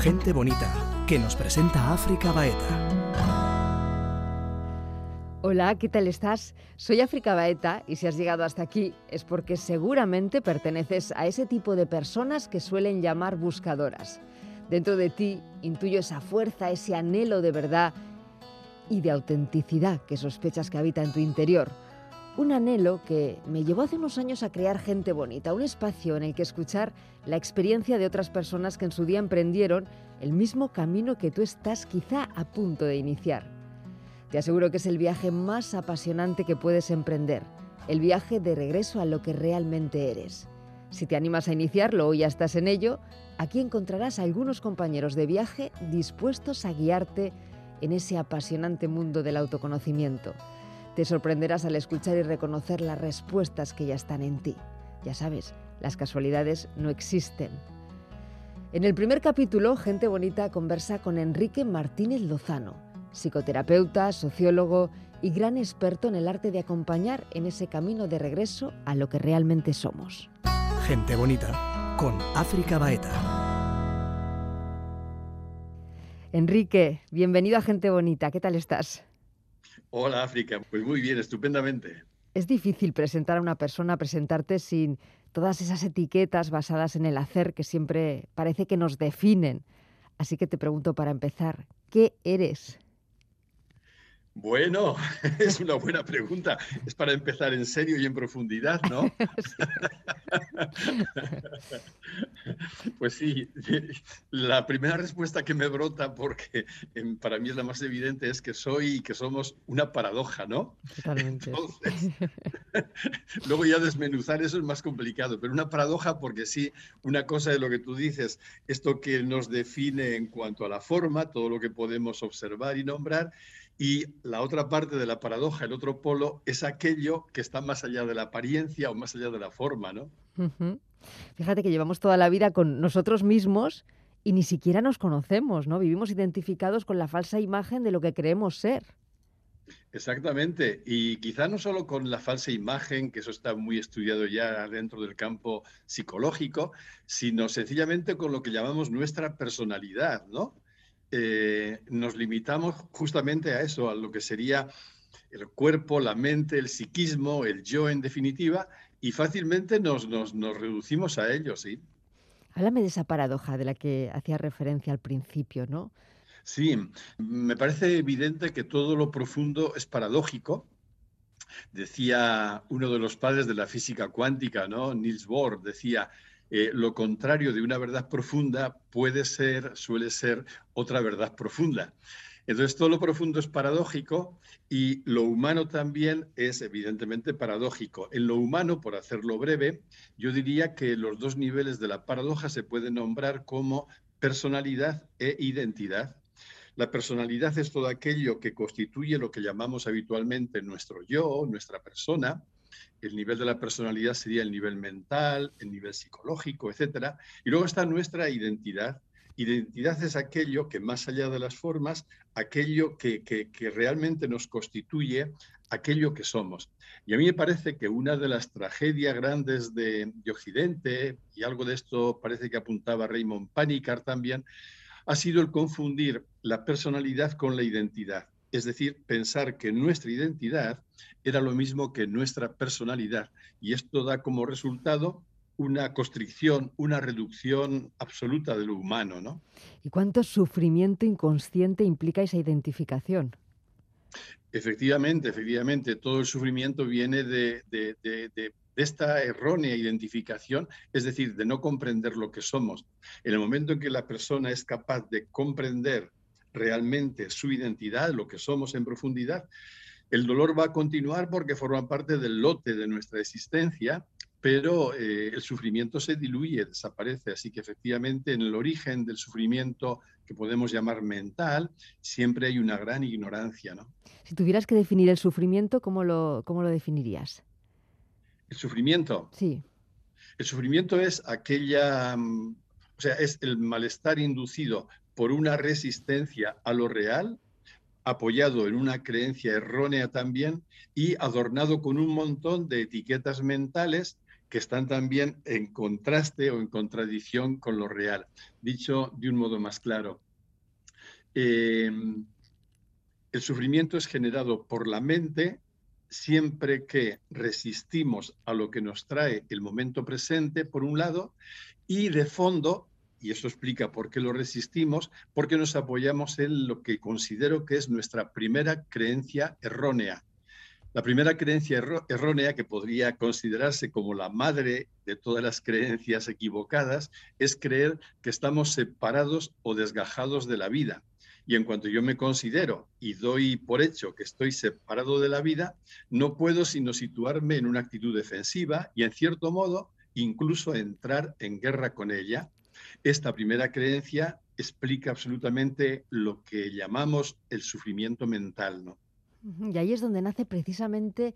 Gente bonita, que nos presenta África Baeta. Hola, ¿qué tal estás? Soy África Baeta y si has llegado hasta aquí es porque seguramente perteneces a ese tipo de personas que suelen llamar buscadoras. Dentro de ti intuyo esa fuerza, ese anhelo de verdad y de autenticidad que sospechas que habita en tu interior. Un anhelo que me llevó hace unos años a crear Gente Bonita, un espacio en el que escuchar la experiencia de otras personas que en su día emprendieron el mismo camino que tú estás quizá a punto de iniciar. Te aseguro que es el viaje más apasionante que puedes emprender, el viaje de regreso a lo que realmente eres. Si te animas a iniciarlo o ya estás en ello, aquí encontrarás algunos compañeros de viaje dispuestos a guiarte en ese apasionante mundo del autoconocimiento te sorprenderás al escuchar y reconocer las respuestas que ya están en ti. Ya sabes, las casualidades no existen. En el primer capítulo, Gente Bonita conversa con Enrique Martínez Lozano, psicoterapeuta, sociólogo y gran experto en el arte de acompañar en ese camino de regreso a lo que realmente somos. Gente Bonita con África Baeta. Enrique, bienvenido a Gente Bonita, ¿qué tal estás? Hola África, pues muy bien, estupendamente. Es difícil presentar a una persona, presentarte sin todas esas etiquetas basadas en el hacer que siempre parece que nos definen. Así que te pregunto para empezar, ¿qué eres? Bueno, es una buena pregunta. Es para empezar en serio y en profundidad, ¿no? pues sí, la primera respuesta que me brota, porque em, para mí es la más evidente, es que soy y que somos una paradoja, ¿no? Totalmente. luego ya desmenuzar eso es más complicado, pero una paradoja porque sí, una cosa de lo que tú dices, esto que nos define en cuanto a la forma, todo lo que podemos observar y nombrar, y la otra parte de la paradoja, el otro polo, es aquello que está más allá de la apariencia o más allá de la forma, ¿no? Fíjate que llevamos toda la vida con nosotros mismos y ni siquiera nos conocemos, ¿no? Vivimos identificados con la falsa imagen de lo que creemos ser. Exactamente, y quizá no solo con la falsa imagen, que eso está muy estudiado ya dentro del campo psicológico, sino sencillamente con lo que llamamos nuestra personalidad, ¿no? Eh, nos limitamos justamente a eso, a lo que sería el cuerpo, la mente, el psiquismo, el yo en definitiva, y fácilmente nos, nos, reducimos a ello, ¿sí? Háblame de esa paradoja de la que hacía referencia al principio, ¿no? Sí, me parece evidente que todo lo profundo es paradójico. Decía uno de los padres de la física cuántica, ¿no? Niels Bohr, decía, eh, lo contrario de una verdad profunda puede ser, suele ser otra verdad profunda. Entonces, todo lo profundo es paradójico y lo humano también es evidentemente paradójico. En lo humano, por hacerlo breve, yo diría que los dos niveles de la paradoja se pueden nombrar como personalidad e identidad. La personalidad es todo aquello que constituye lo que llamamos habitualmente nuestro yo, nuestra persona, el nivel de la personalidad sería el nivel mental, el nivel psicológico, etc. Y luego está nuestra identidad. Identidad es aquello que más allá de las formas, aquello que, realmente nos constituye, aquello que somos. Y a mí me parece que una de las tragedias grandes de, de Occidente, y algo de esto parece que apuntaba Raymond Panikar también, ha sido el confundir la personalidad con la identidad es decir, pensar que nuestra identidad era lo mismo que nuestra personalidad. Y esto da como resultado una constricción, una reducción absoluta de lo humano, ¿no? ¿Y cuánto sufrimiento inconsciente implica esa identificación? Efectivamente, efectivamente, todo el sufrimiento viene de, de, esta errónea identificación, es decir, de no comprender lo que somos. En el momento en que la persona es capaz de comprender realmente su identidad, lo que somos en profundidad, el dolor va a continuar porque forma parte del lote de nuestra existencia, pero eh, el sufrimiento se diluye, desaparece. Así que efectivamente en el origen del sufrimiento que podemos llamar mental, siempre hay una gran ignorancia. ¿no? Si tuvieras que definir el sufrimiento, ¿cómo lo, cómo lo definirías? El sufrimiento. Sí. El sufrimiento es aquella, mm, o sea, es el malestar inducido por una resistencia a lo real, apoyado en una creencia errónea también y adornado con un montón de etiquetas mentales que están también en contraste o en contradicción con lo real. Dicho de un modo más claro, eh, el sufrimiento es generado por la mente siempre que resistimos a lo que nos trae el momento presente, por un lado, y de fondo, y eso explica por qué lo resistimos, porque nos apoyamos en lo que considero que es nuestra primera creencia errónea. La primera creencia errónea, que podría considerarse como la madre de todas las creencias equivocadas, es creer que estamos separados o desgajados de la vida. Y en cuanto yo me considero y doy por hecho que estoy separado de la vida, no puedo sino situarme en una actitud defensiva y en cierto modo incluso entrar en guerra con ella. Esta primera creencia explica absolutamente lo que llamamos el sufrimiento mental, ¿no? Y ahí es donde nace precisamente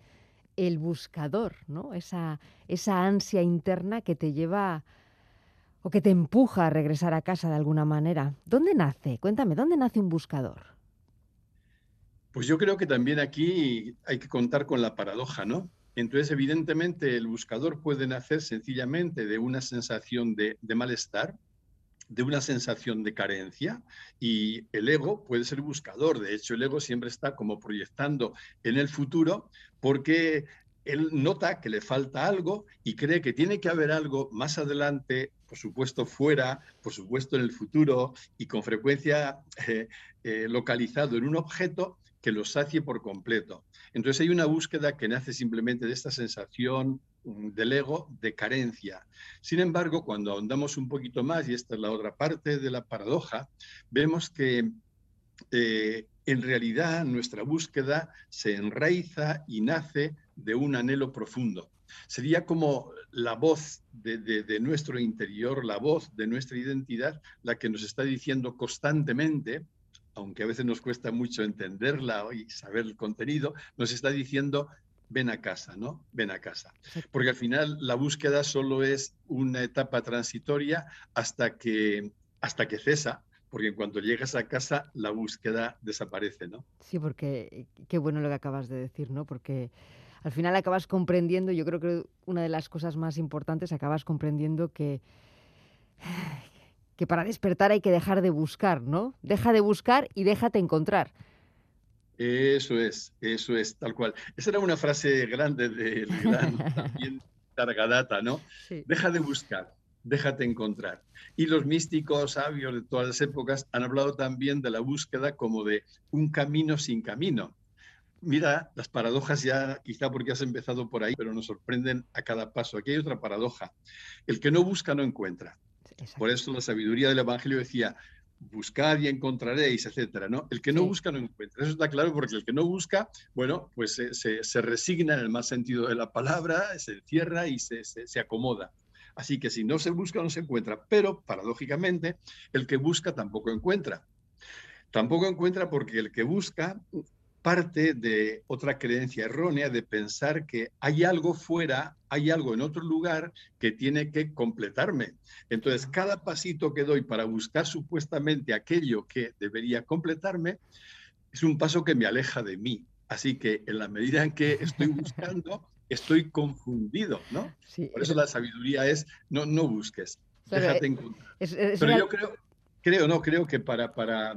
el buscador, ¿no? Esa, esa ansia interna que te lleva o que te empuja a regresar a casa de alguna manera. ¿Dónde nace? Cuéntame, ¿dónde nace un buscador? Pues yo creo que también aquí hay que contar con la paradoja, ¿no? Entonces, evidentemente, el buscador puede nacer sencillamente de una sensación de, malestar, de una sensación de carencia y el ego puede ser buscador. De hecho, el ego siempre está como proyectando en el futuro porque él nota que le falta algo y cree que tiene que haber algo más adelante, por supuesto fuera, por supuesto en el futuro y con frecuencia eh, eh, localizado en un objeto que lo sacie por completo. Entonces hay una búsqueda que nace simplemente de esta sensación mm, del ego de carencia. Sin embargo, cuando ahondamos un poquito más, y esta es la otra parte de la paradoja, vemos que eh, en realidad nuestra búsqueda se enraiza y nace de un anhelo profundo. Sería como la voz de, nuestro interior, la voz de nuestra identidad, la que nos está diciendo constantemente, aunque a veces nos cuesta mucho entenderla y saber el contenido, nos está diciendo, ven a casa, ¿no? Ven a casa. Porque al final la búsqueda solo es una etapa transitoria hasta que, hasta que cesa, porque en cuanto llegas a casa la búsqueda desaparece, ¿no? Sí, porque qué bueno lo que acabas de decir, ¿no? Porque al final acabas comprendiendo, yo creo que una de las cosas más importantes, acabas comprendiendo que, que para despertar hay que dejar de buscar, ¿no? Deja de buscar y déjate encontrar. Eso es, eso es, tal cual. Esa era una frase grande del gran también Targadata, ¿no? Deja de buscar, déjate encontrar. Y los místicos sabios de todas las épocas han hablado también de la búsqueda como de un camino sin camino mira, las paradojas ya, quizá porque has empezado por ahí, pero nos sorprenden a cada paso. Aquí hay otra paradoja. El que no busca no encuentra. Por eso la sabiduría del Evangelio decía, buscad y encontraréis, etcétera, ¿no? El que no busca no encuentra. Eso está claro porque el que no busca, bueno, pues se, resigna en el más sentido de la palabra, se encierra y se, se acomoda. Así que si no se busca, no se encuentra. Pero, paradójicamente, el que busca tampoco encuentra. Tampoco encuentra porque el que busca parte de otra creencia errónea de pensar que hay algo fuera, hay algo en otro lugar que tiene que completarme. Entonces, cada pasito que doy para buscar supuestamente aquello que debería completarme es un paso que me aleja de mí. Así que en la medida en que estoy buscando, estoy confundido, ¿no? Por eso la sabiduría es no, no busques, déjate encontrar. Pero yo creo, creo, no, creo que para, para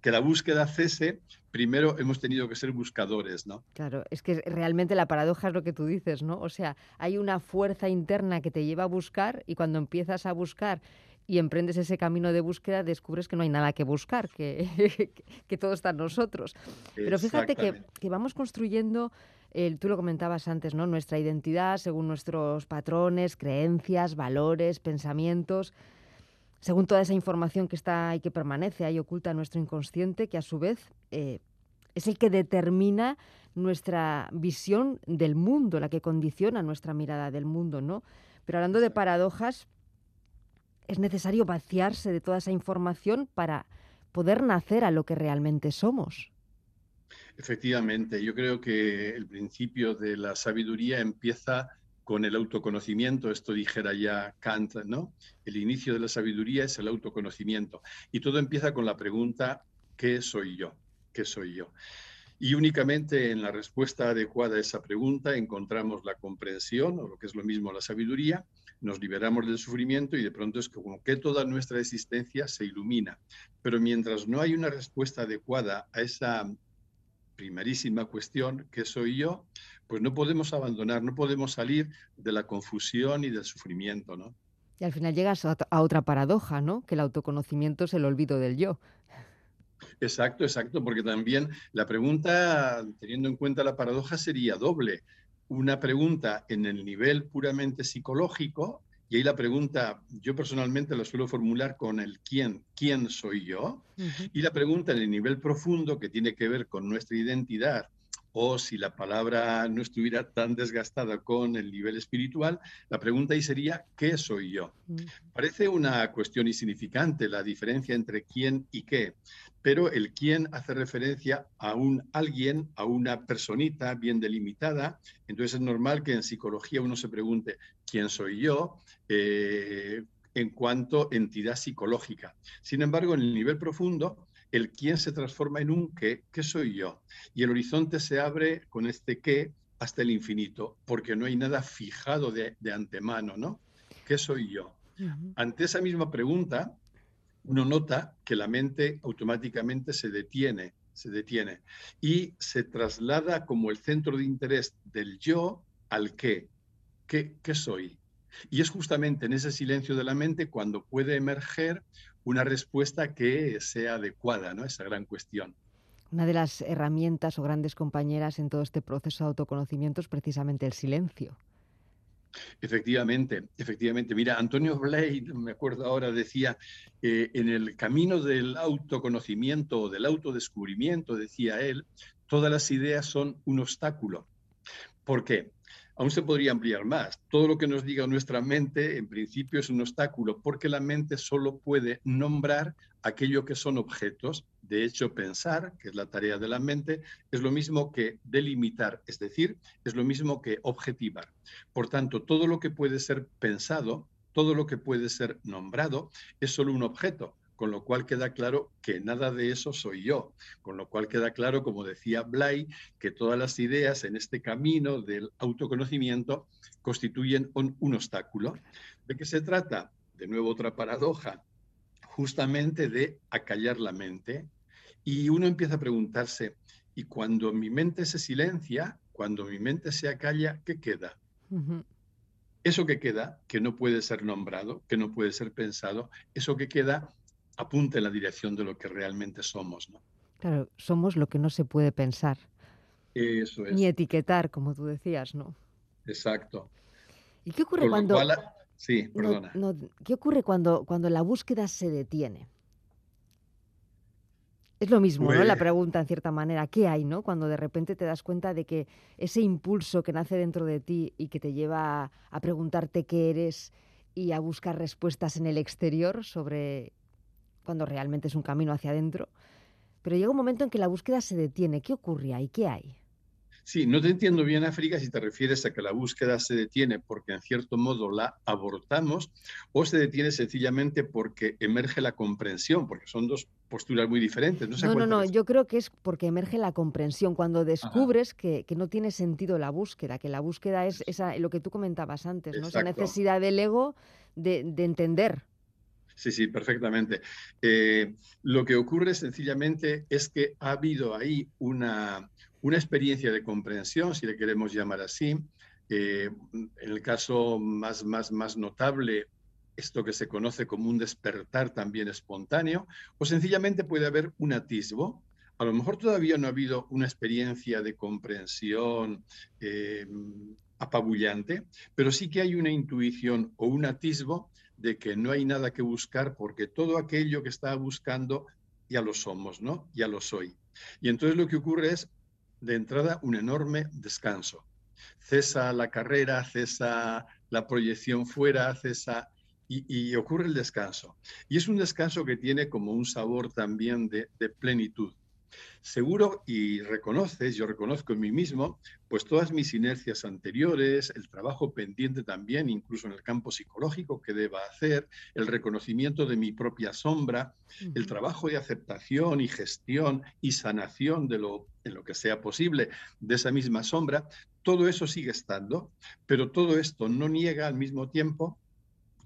que la búsqueda cese, primero hemos tenido que ser buscadores, ¿no? Claro, es que realmente la paradoja es lo que tú dices, ¿no? O sea, hay una fuerza interna que te lleva a buscar y cuando empiezas a buscar y emprendes ese camino de búsqueda, descubres que no hay nada que buscar, que, que todo está en nosotros. Pero fíjate que, que vamos construyendo, el, tú lo comentabas antes, ¿no? Nuestra identidad según nuestros patrones, creencias, valores, pensamientos según toda esa información que está y que permanece ahí oculta en nuestro inconsciente, que a su vez eh, es el que determina nuestra visión del mundo, la que condiciona nuestra mirada del mundo, ¿no? Pero hablando de paradojas, es necesario vaciarse de toda esa información para poder nacer a lo que realmente somos. Efectivamente, yo creo que el principio de la sabiduría empieza con el autoconocimiento, esto dijera ya Kant, ¿no? El inicio de la sabiduría es el autoconocimiento. Y todo empieza con la pregunta, ¿qué soy yo? ¿Qué soy yo? Y únicamente en la respuesta adecuada a esa pregunta encontramos la comprensión, o lo que es lo mismo la sabiduría, nos liberamos del sufrimiento y de pronto es como que toda nuestra existencia se ilumina. Pero mientras no hay una respuesta adecuada a esa primerísima cuestión, ¿qué soy yo? Pues no podemos abandonar, no podemos salir de la confusión y del sufrimiento, ¿no? Y al final llegas a, otra paradoja, ¿no? Que el autoconocimiento es el olvido del yo. Exacto, exacto, porque también la pregunta, teniendo en cuenta la paradoja, sería doble. Una pregunta en el nivel puramente psicológico, y ahí la pregunta, yo personalmente la suelo formular con el quién, quién soy yo, y la pregunta en el nivel profundo que tiene que ver con nuestra identidad, o si la palabra no estuviera tan desgastada con el nivel espiritual, la pregunta ahí sería, ¿qué soy yo? Parece una cuestión insignificante la diferencia entre quién y qué, pero el quién hace referencia a un alguien, a una personita bien delimitada, entonces es normal que en psicología uno se pregunte, ¿quién soy yo? Eh, en cuanto entidad psicológica. Sin embargo, en el nivel profundo, el quién se transforma en un qué, ¿qué soy yo? Y el horizonte se abre con este qué hasta el infinito, porque no hay nada fijado de, antemano, ¿no? ¿Qué soy yo? Ante esa misma pregunta, uno nota que la mente automáticamente se detiene, se detiene y se traslada como el centro de interés del yo al qué. ¿Qué, qué soy? Y es justamente en ese silencio de la mente cuando puede emerger una respuesta que sea adecuada ¿no? esa gran cuestión. Una de las herramientas o grandes compañeras en todo este proceso de autoconocimiento es precisamente el silencio. Efectivamente, efectivamente. Mira, Antonio Blade, me acuerdo ahora, decía, eh, en el camino del autoconocimiento o del autodescubrimiento, decía él, todas las ideas son un obstáculo. ¿Por qué? Aún se podría ampliar más. Todo lo que nos diga nuestra mente, en principio, es un obstáculo, porque la mente solo puede nombrar aquello que son objetos. De hecho, pensar, que es la tarea de la mente, es lo mismo que delimitar, es decir, es lo mismo que objetivar. Por tanto, todo lo que puede ser pensado, todo lo que puede ser nombrado, es solo un objeto con lo cual queda claro que nada de eso soy yo, con lo cual queda claro, como decía Blay, que todas las ideas en este camino del autoconocimiento constituyen un, obstáculo. ¿De qué se trata? De nuevo otra paradoja, justamente de acallar la mente. Y uno empieza a preguntarse, ¿y cuando mi mente se silencia, cuando mi mente se acalla, qué queda? Eso que queda, que no puede ser nombrado, que no puede ser pensado, eso que queda apunte en la dirección de lo que realmente somos. ¿no? Claro, somos lo que no se puede pensar. Eso es. Ni etiquetar, como tú decías, ¿no? Exacto. ¿Y qué ocurre cuando... Sí, perdona. ¿Qué ocurre cuando, cuando la búsqueda se detiene? Es lo mismo, ¿no? La pues pregunta, en cierta manera, ¿qué hay, no? Cuando de repente te das cuenta de que ese impulso que nace dentro de ti y que te lleva a preguntarte qué eres y a buscar respuestas en el exterior sobre cuando realmente es un camino hacia adentro. Pero llega un momento en que la búsqueda se detiene. ¿Qué ocurre ahí? ¿Qué hay? Sí, no te entiendo bien, África, si te refieres a que la búsqueda se detiene porque en cierto modo la abortamos o se detiene sencillamente porque emerge la comprensión, porque son dos posturas muy diferentes. No, no, no, yo creo que es porque emerge la comprensión, cuando descubres que, no tiene sentido la búsqueda, que la búsqueda es esa, lo que tú comentabas antes, ¿no? esa necesidad del ego de, de entender. Sí, sí, perfectamente. Eh, lo que ocurre sencillamente es que ha habido ahí una, una experiencia de comprensión, si le queremos llamar así. Eh, en el caso más, más, más notable, esto que se conoce como un despertar también espontáneo, o sencillamente puede haber un atisbo. A lo mejor todavía no ha habido una experiencia de comprensión eh, apabullante, pero sí que hay una intuición o un atisbo de que no hay nada que buscar porque todo aquello que estaba buscando ya lo somos, ¿no? Ya lo soy. Y entonces lo que ocurre es, de entrada, un enorme descanso. Cesa la carrera, cesa la proyección fuera, cesa... Y, ocurre el descanso. Y es un descanso que tiene como un sabor también de, plenitud. Seguro y reconoces, yo reconozco en mí mismo, pues todas mis inercias anteriores, el trabajo pendiente también, incluso en el campo psicológico que deba hacer, el reconocimiento de mi propia sombra, el trabajo de aceptación y gestión y sanación de lo, en lo que sea posible de esa misma sombra, todo eso sigue estando, pero todo esto no niega al mismo tiempo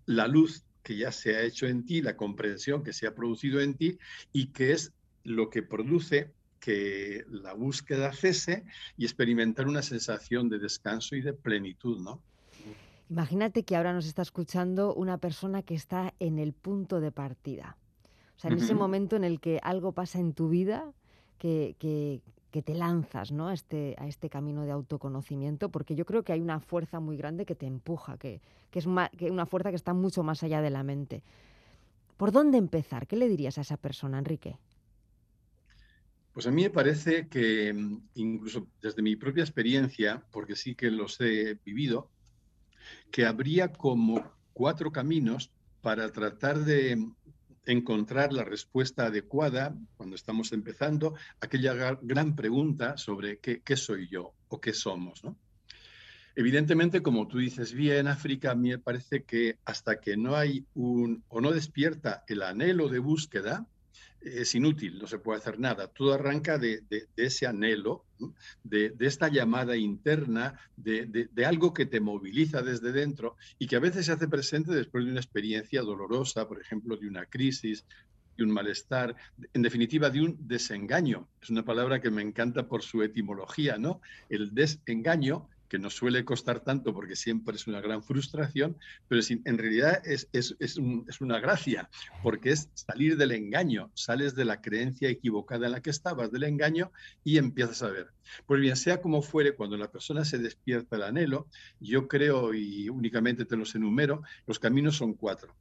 la luz que ya se ha hecho en ti, la comprensión que se ha producido en ti y que es lo que produce que la búsqueda cese y experimentar una sensación de descanso y de plenitud, ¿no? Imagínate que ahora nos está escuchando una persona que está en el punto de partida. O sea, en ese momento en el que algo pasa en tu vida que, que, te lanzas ¿no? a, este, a este camino de autoconocimiento, porque yo creo que hay una fuerza muy grande que te empuja, que, que es que una fuerza que está mucho más allá de la mente. ¿Por dónde empezar? ¿Qué le dirías a esa persona, Enrique? Pues a mí me parece que mm, incluso desde mi propia experiencia, porque sí que los he vivido, que habría como cuatro caminos para tratar de encontrar la respuesta adecuada cuando estamos empezando aquella gran pregunta sobre qué, soy yo o qué somos. Evidentemente, como tú dices bien, África, a mí me parece que hasta que no hay un o no despierta el anhelo de búsqueda, es inútil, no se puede hacer nada. Todo arranca de, ese anhelo, de, esta llamada interna, de, algo que te moviliza desde dentro y que a veces se hace presente después de una experiencia dolorosa, por ejemplo, de una crisis, de un malestar, en definitiva de un desengaño. Es una palabra que me encanta por su etimología, ¿no? El desengaño que nos suele costar tanto porque siempre es una gran frustración, pero en realidad es, es, una gracia, porque es salir del engaño, sales de la creencia equivocada en la que estabas, del engaño, y empiezas a ver. Pues bien, sea como fuere, cuando la persona se despierta el anhelo, yo creo, y únicamente te los enumero, los caminos son cuatro.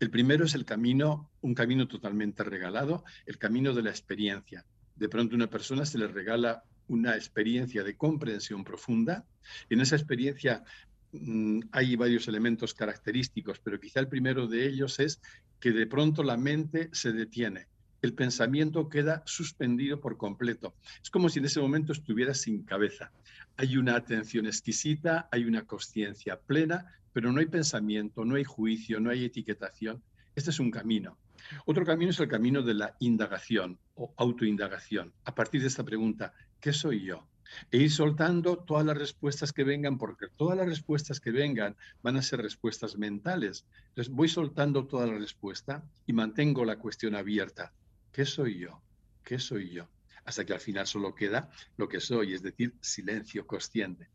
El primero es el camino, un camino totalmente regalado, el camino de la experiencia. De pronto una persona se le regala una experiencia de comprensión profunda. En esa experiencia mm, hay varios elementos característicos, pero quizá el primero de ellos es que de pronto la mente se detiene. El pensamiento queda suspendido por completo. Es como si en ese momento estuviera sin cabeza. Hay una atención exquisita, hay una conciencia plena, pero no hay pensamiento, no hay juicio, no hay etiquetación. Este es un camino. Otro camino es el camino de la indagación o autoindagación. A partir de esta pregunta, ¿qué soy yo? E ir soltando todas las respuestas que vengan, porque todas las respuestas que vengan van a ser respuestas mentales. Entonces voy soltando toda la respuesta y mantengo la cuestión abierta. ¿Qué soy yo? ¿Qué soy yo? Hasta que al final solo queda lo que soy, es decir, silencio consciente.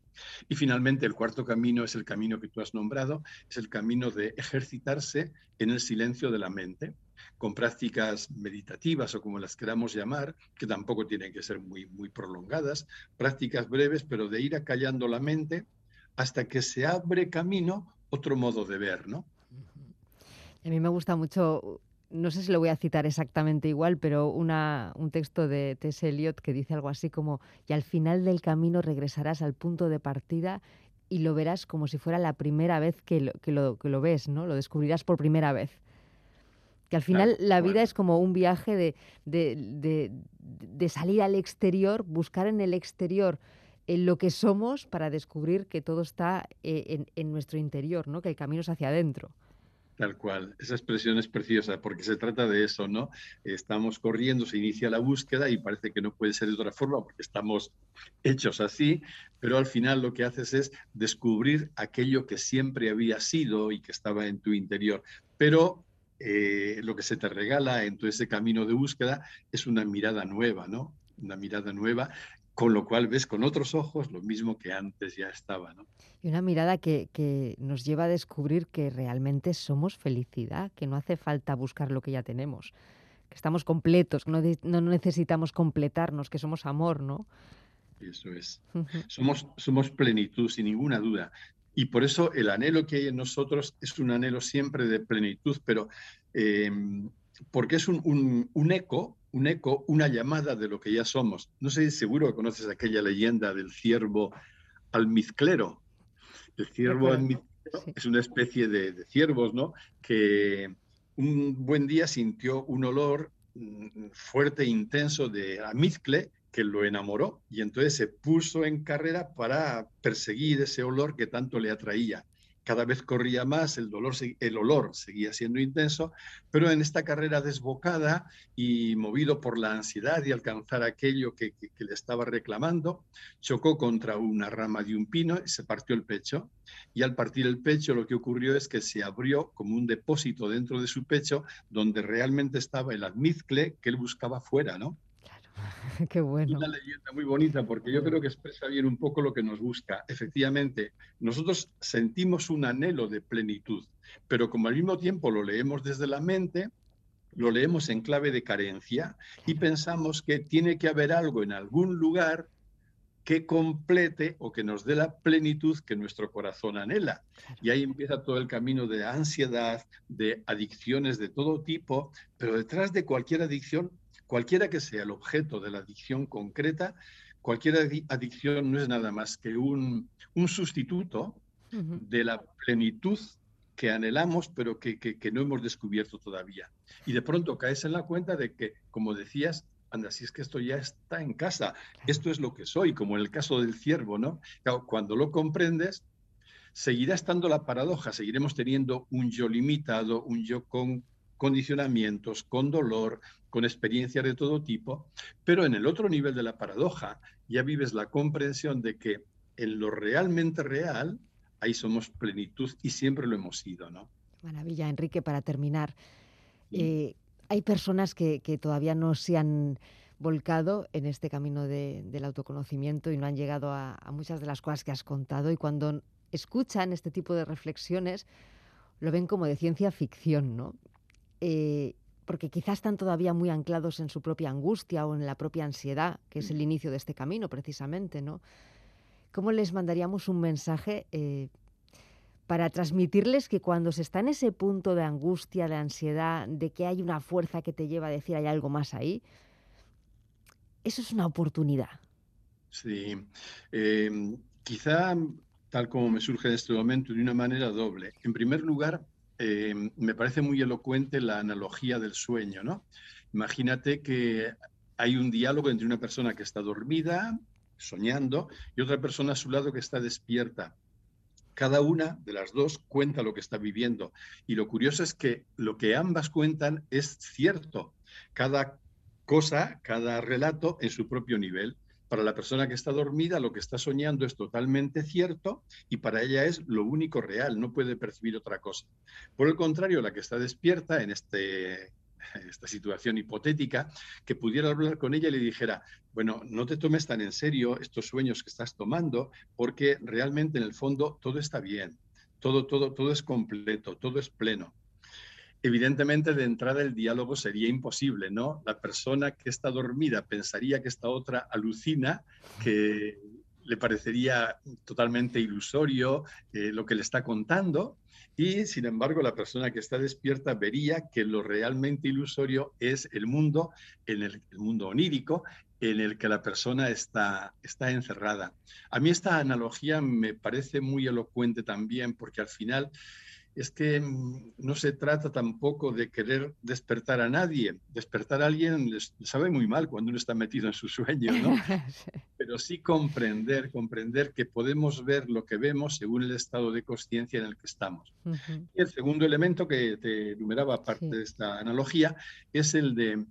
Y finalmente el cuarto camino es el camino que tú has nombrado, es el camino de ejercitarse en el silencio de la mente, con prácticas meditativas o como las queramos llamar, que tampoco tienen que ser muy, muy prolongadas, prácticas breves, pero de ir acallando la mente hasta que se abre camino otro modo de ver, ¿no? A mí me gusta mucho, no sé si lo voy a citar exactamente igual, pero una, un texto de T.S. Eliot que dice algo así como, y al final del camino regresarás al punto de partida y lo verás como si fuera la primera vez que lo, que lo, que lo ves, ¿no? Lo descubrirás por primera vez. Que al final la vida es como un viaje de, de, de, salir al exterior, buscar en el exterior en lo que somos para descubrir que todo está eh, en, en, nuestro interior, ¿no? que el camino es hacia adentro. Tal cual, esa expresión es preciosa porque se trata de eso, ¿no? Estamos corriendo, se inicia la búsqueda y parece que no puede ser de otra forma porque estamos hechos así, pero al final lo que haces es descubrir aquello que siempre había sido y que estaba en tu interior. Pero eh, lo que se te regala en todo ese camino de búsqueda es una mirada nueva, ¿no? Una mirada nueva, con lo cual ves con otros ojos lo mismo que antes ya estaba, ¿no? Y una mirada que, nos lleva a descubrir que realmente somos felicidad, que no hace falta buscar lo que ya tenemos, que estamos completos, no, no necesitamos completarnos, que somos amor, ¿no? Eso es. somos, somos plenitud, sin ninguna duda. Y por eso el anhelo que hay en nosotros es un anhelo siempre de plenitud, pero eh, porque es un, eco, un eco, una llamada de lo que ya somos. No sé, seguro que conoces aquella leyenda del ciervo almizclero. El ciervo almizclero es una especie de, de ciervos, ¿no? Que un buen día sintió un olor mm, fuerte e intenso de Amizcle que lo enamoró y entonces se puso en carrera para perseguir ese olor que tanto le atraía cada vez corría más, el, dolor, el olor seguía siendo intenso, pero en esta carrera desbocada y movido por la ansiedad de alcanzar aquello que, le estaba reclamando, chocó contra una rama de un pino y se partió el pecho. Y al partir el pecho lo que ocurrió es que se abrió como un depósito dentro de su pecho donde realmente estaba el almizcle que él buscaba fuera, ¿no? Qué bueno. Una leyenda muy bonita porque yo creo que expresa bien un poco lo que nos busca. Efectivamente, nosotros sentimos un anhelo de plenitud, pero como al mismo tiempo lo leemos desde la mente, lo leemos en clave de carencia y pensamos que tiene que haber algo en algún lugar que complete o que nos dé la plenitud que nuestro corazón anhela. Y ahí empieza todo el camino de ansiedad, de adicciones de todo tipo, pero detrás de cualquier adicción Cualquiera que sea el objeto de la adicción concreta, cualquier adicción no es nada más que un, sustituto de la plenitud que anhelamos, pero que, no hemos descubierto todavía. Y de pronto caes en la cuenta de que, como decías, anda, si es que esto ya está en casa, esto es lo que soy, como en el caso del ciervo, ¿no? Cuando lo comprendes, seguirá estando la paradoja, seguiremos teniendo un yo limitado, un yo con condicionamientos, con dolor, con experiencias de todo tipo, pero en el otro nivel de la paradoja ya vives la comprensión de que en lo realmente real, ahí somos plenitud y siempre lo hemos sido, ¿no? Maravilla, Enrique, para terminar. Eh, hay personas que, todavía no se han volcado en este camino del autoconocimiento y no han llegado a, muchas de las cosas que has contado y cuando escuchan este tipo de reflexiones lo ven como de ciencia ficción, ¿no? Eh, porque quizás están todavía muy anclados en su propia angustia o en la propia ansiedad, que es el inicio de este camino precisamente, ¿no? ¿Cómo les mandaríamos un mensaje eh, para transmitirles que cuando se está en ese punto de angustia, de ansiedad, de que hay una fuerza que te lleva a decir hay algo más ahí, eso es una oportunidad? Sí, eh, quizá tal como me surge en este momento, de una manera doble. En primer lugar, eh, me parece muy elocuente la analogía del sueño, ¿no? Imagínate que hay un diálogo entre una persona que está dormida, soñando, y otra persona a su lado que está despierta. Cada una de las dos cuenta lo que está viviendo. Y lo curioso es que lo que ambas cuentan es cierto. Cada cosa, cada relato en su propio nivel. Para la persona que está dormida, lo que está soñando es totalmente cierto y para ella es lo único real, no puede percibir otra cosa. Por el contrario, la que está despierta en este, esta situación hipotética, que pudiera hablar con ella y le dijera, bueno, no te tomes tan en serio estos sueños que estás tomando, porque realmente en el fondo todo está bien, todo, todo, todo es completo, todo es pleno evidentemente de entrada el diálogo sería imposible, ¿no? La persona que está dormida pensaría que esta otra alucina, que le parecería totalmente ilusorio eh, lo que le está contando, y sin embargo la persona que está despierta vería que lo realmente ilusorio es el mundo, en el, mundo onírico, en el que la persona está, está encerrada. A mí esta analogía me parece muy elocuente también, porque al final es que mm, no se trata tampoco de querer despertar a nadie. Despertar a alguien les sabe muy mal cuando uno está metido en su sueño, ¿no? Pero sí comprender, comprender que podemos ver lo que vemos según el estado de conciencia en el que estamos. Y el segundo elemento que te enumeraba, aparte de esta analogía, es el de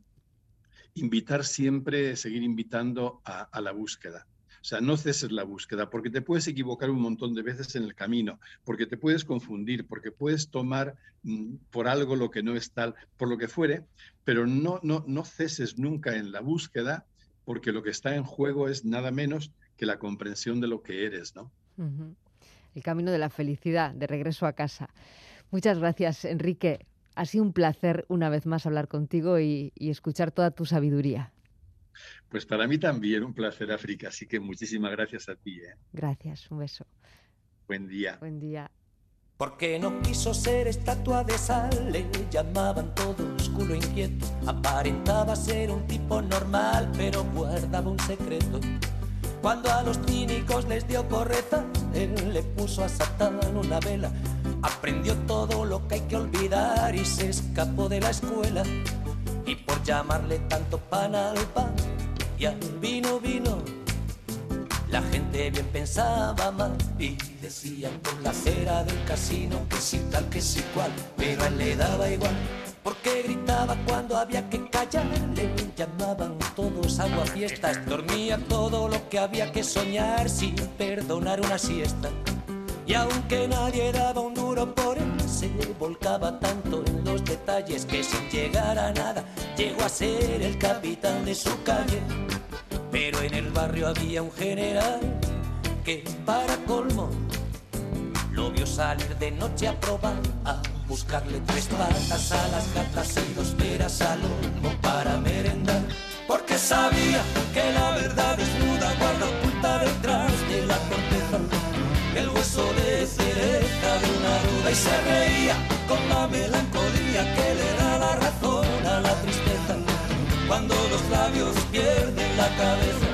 invitar siempre, seguir invitando a la búsqueda. O sea, no ceses la búsqueda, porque te puedes equivocar un montón de veces en el camino, porque te puedes confundir, porque puedes tomar mm, por algo lo que no es tal, por lo que fuere, pero no, no, no ceses nunca en la búsqueda, porque lo que está en juego es nada menos que la comprensión de lo que eres, ¿no? El camino de la felicidad, de regreso a casa. Muchas gracias, Enrique. Ha sido un placer una vez más hablar contigo y escuchar toda tu sabiduría. Pues para mí también un placer, África. Así que muchísimas gracias a ti. ¿eh? Gracias, un beso. Buen día. Buen día. Porque no quiso ser estatua de sal, le llamaban todos culo inquieto. Aparentaba ser un tipo normal, pero guardaba un secreto. Cuando a los cínicos les dio correza, él le puso a Satán una vela. Aprendió todo lo que hay que olvidar y se escapó de la escuela. Y por llamarle tanto pan al pan y al vino vino. La gente bien pensaba mal y decían por la acera del casino que si tal que si cual, pero a él le daba igual porque gritaba cuando había que callar. Le llamaban todos agua fiestas, dormía todo lo que había que soñar sin perdonar una siesta. Y aunque nadie daba un duro por él, se volcaba tanto en los detalles que sin llegar a nada llegó a ser el capitán de su calle. Pero en el barrio había un general que para colmo lo vio salir de noche a probar a buscarle tres patas a las gatas y dos peras al olmo para merendar. Porque sabía que la verdad desnuda guarda oculta detrás de la corteza el hueso de cereza de una duda y se reía con la melancolía que le da la razón a la tristeza cuando los labios pierden la cabeza.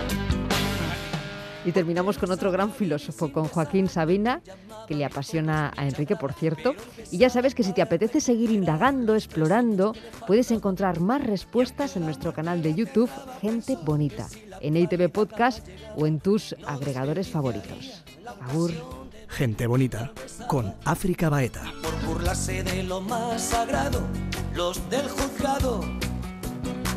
Y terminamos con otro gran filósofo, con Joaquín Sabina, que le apasiona a Enrique, por cierto. Y ya sabes que si te apetece seguir indagando, explorando, puedes encontrar más respuestas en nuestro canal de YouTube Gente Bonita, en ITV Podcast o en tus agregadores favoritos. Agur. Gente Bonita, con África Baeta. Por burlarse de lo más sagrado, los del juzgado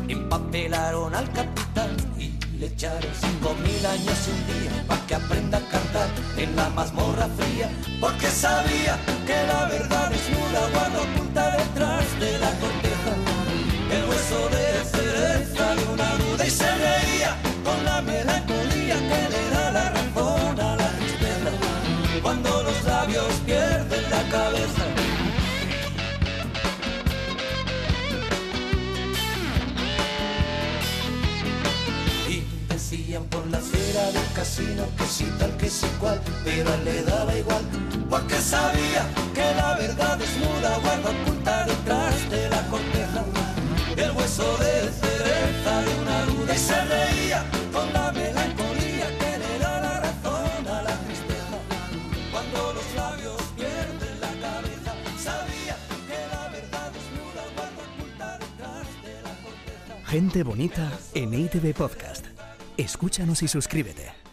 empapelaron al capitán y le echaron cinco mil años y un día para que aprenda a cantar en la mazmorra fría, porque sabía que la verdad desnuda guarda oculta detrás de la corteza el hueso de cereza de una duda y se reía con la melancolía que le da pero a él le daba igual, porque sabía que la verdad desnuda guarda oculta detrás de la corteza el hueso de cereza de una duda y se reía con la melancolía que le da la razón a la tristeza cuando los labios pierden la cabeza sabía que la verdad desnuda guarda oculta detrás de la corteza Gente bonita en ITV Podcast. Escúchanos y suscríbete.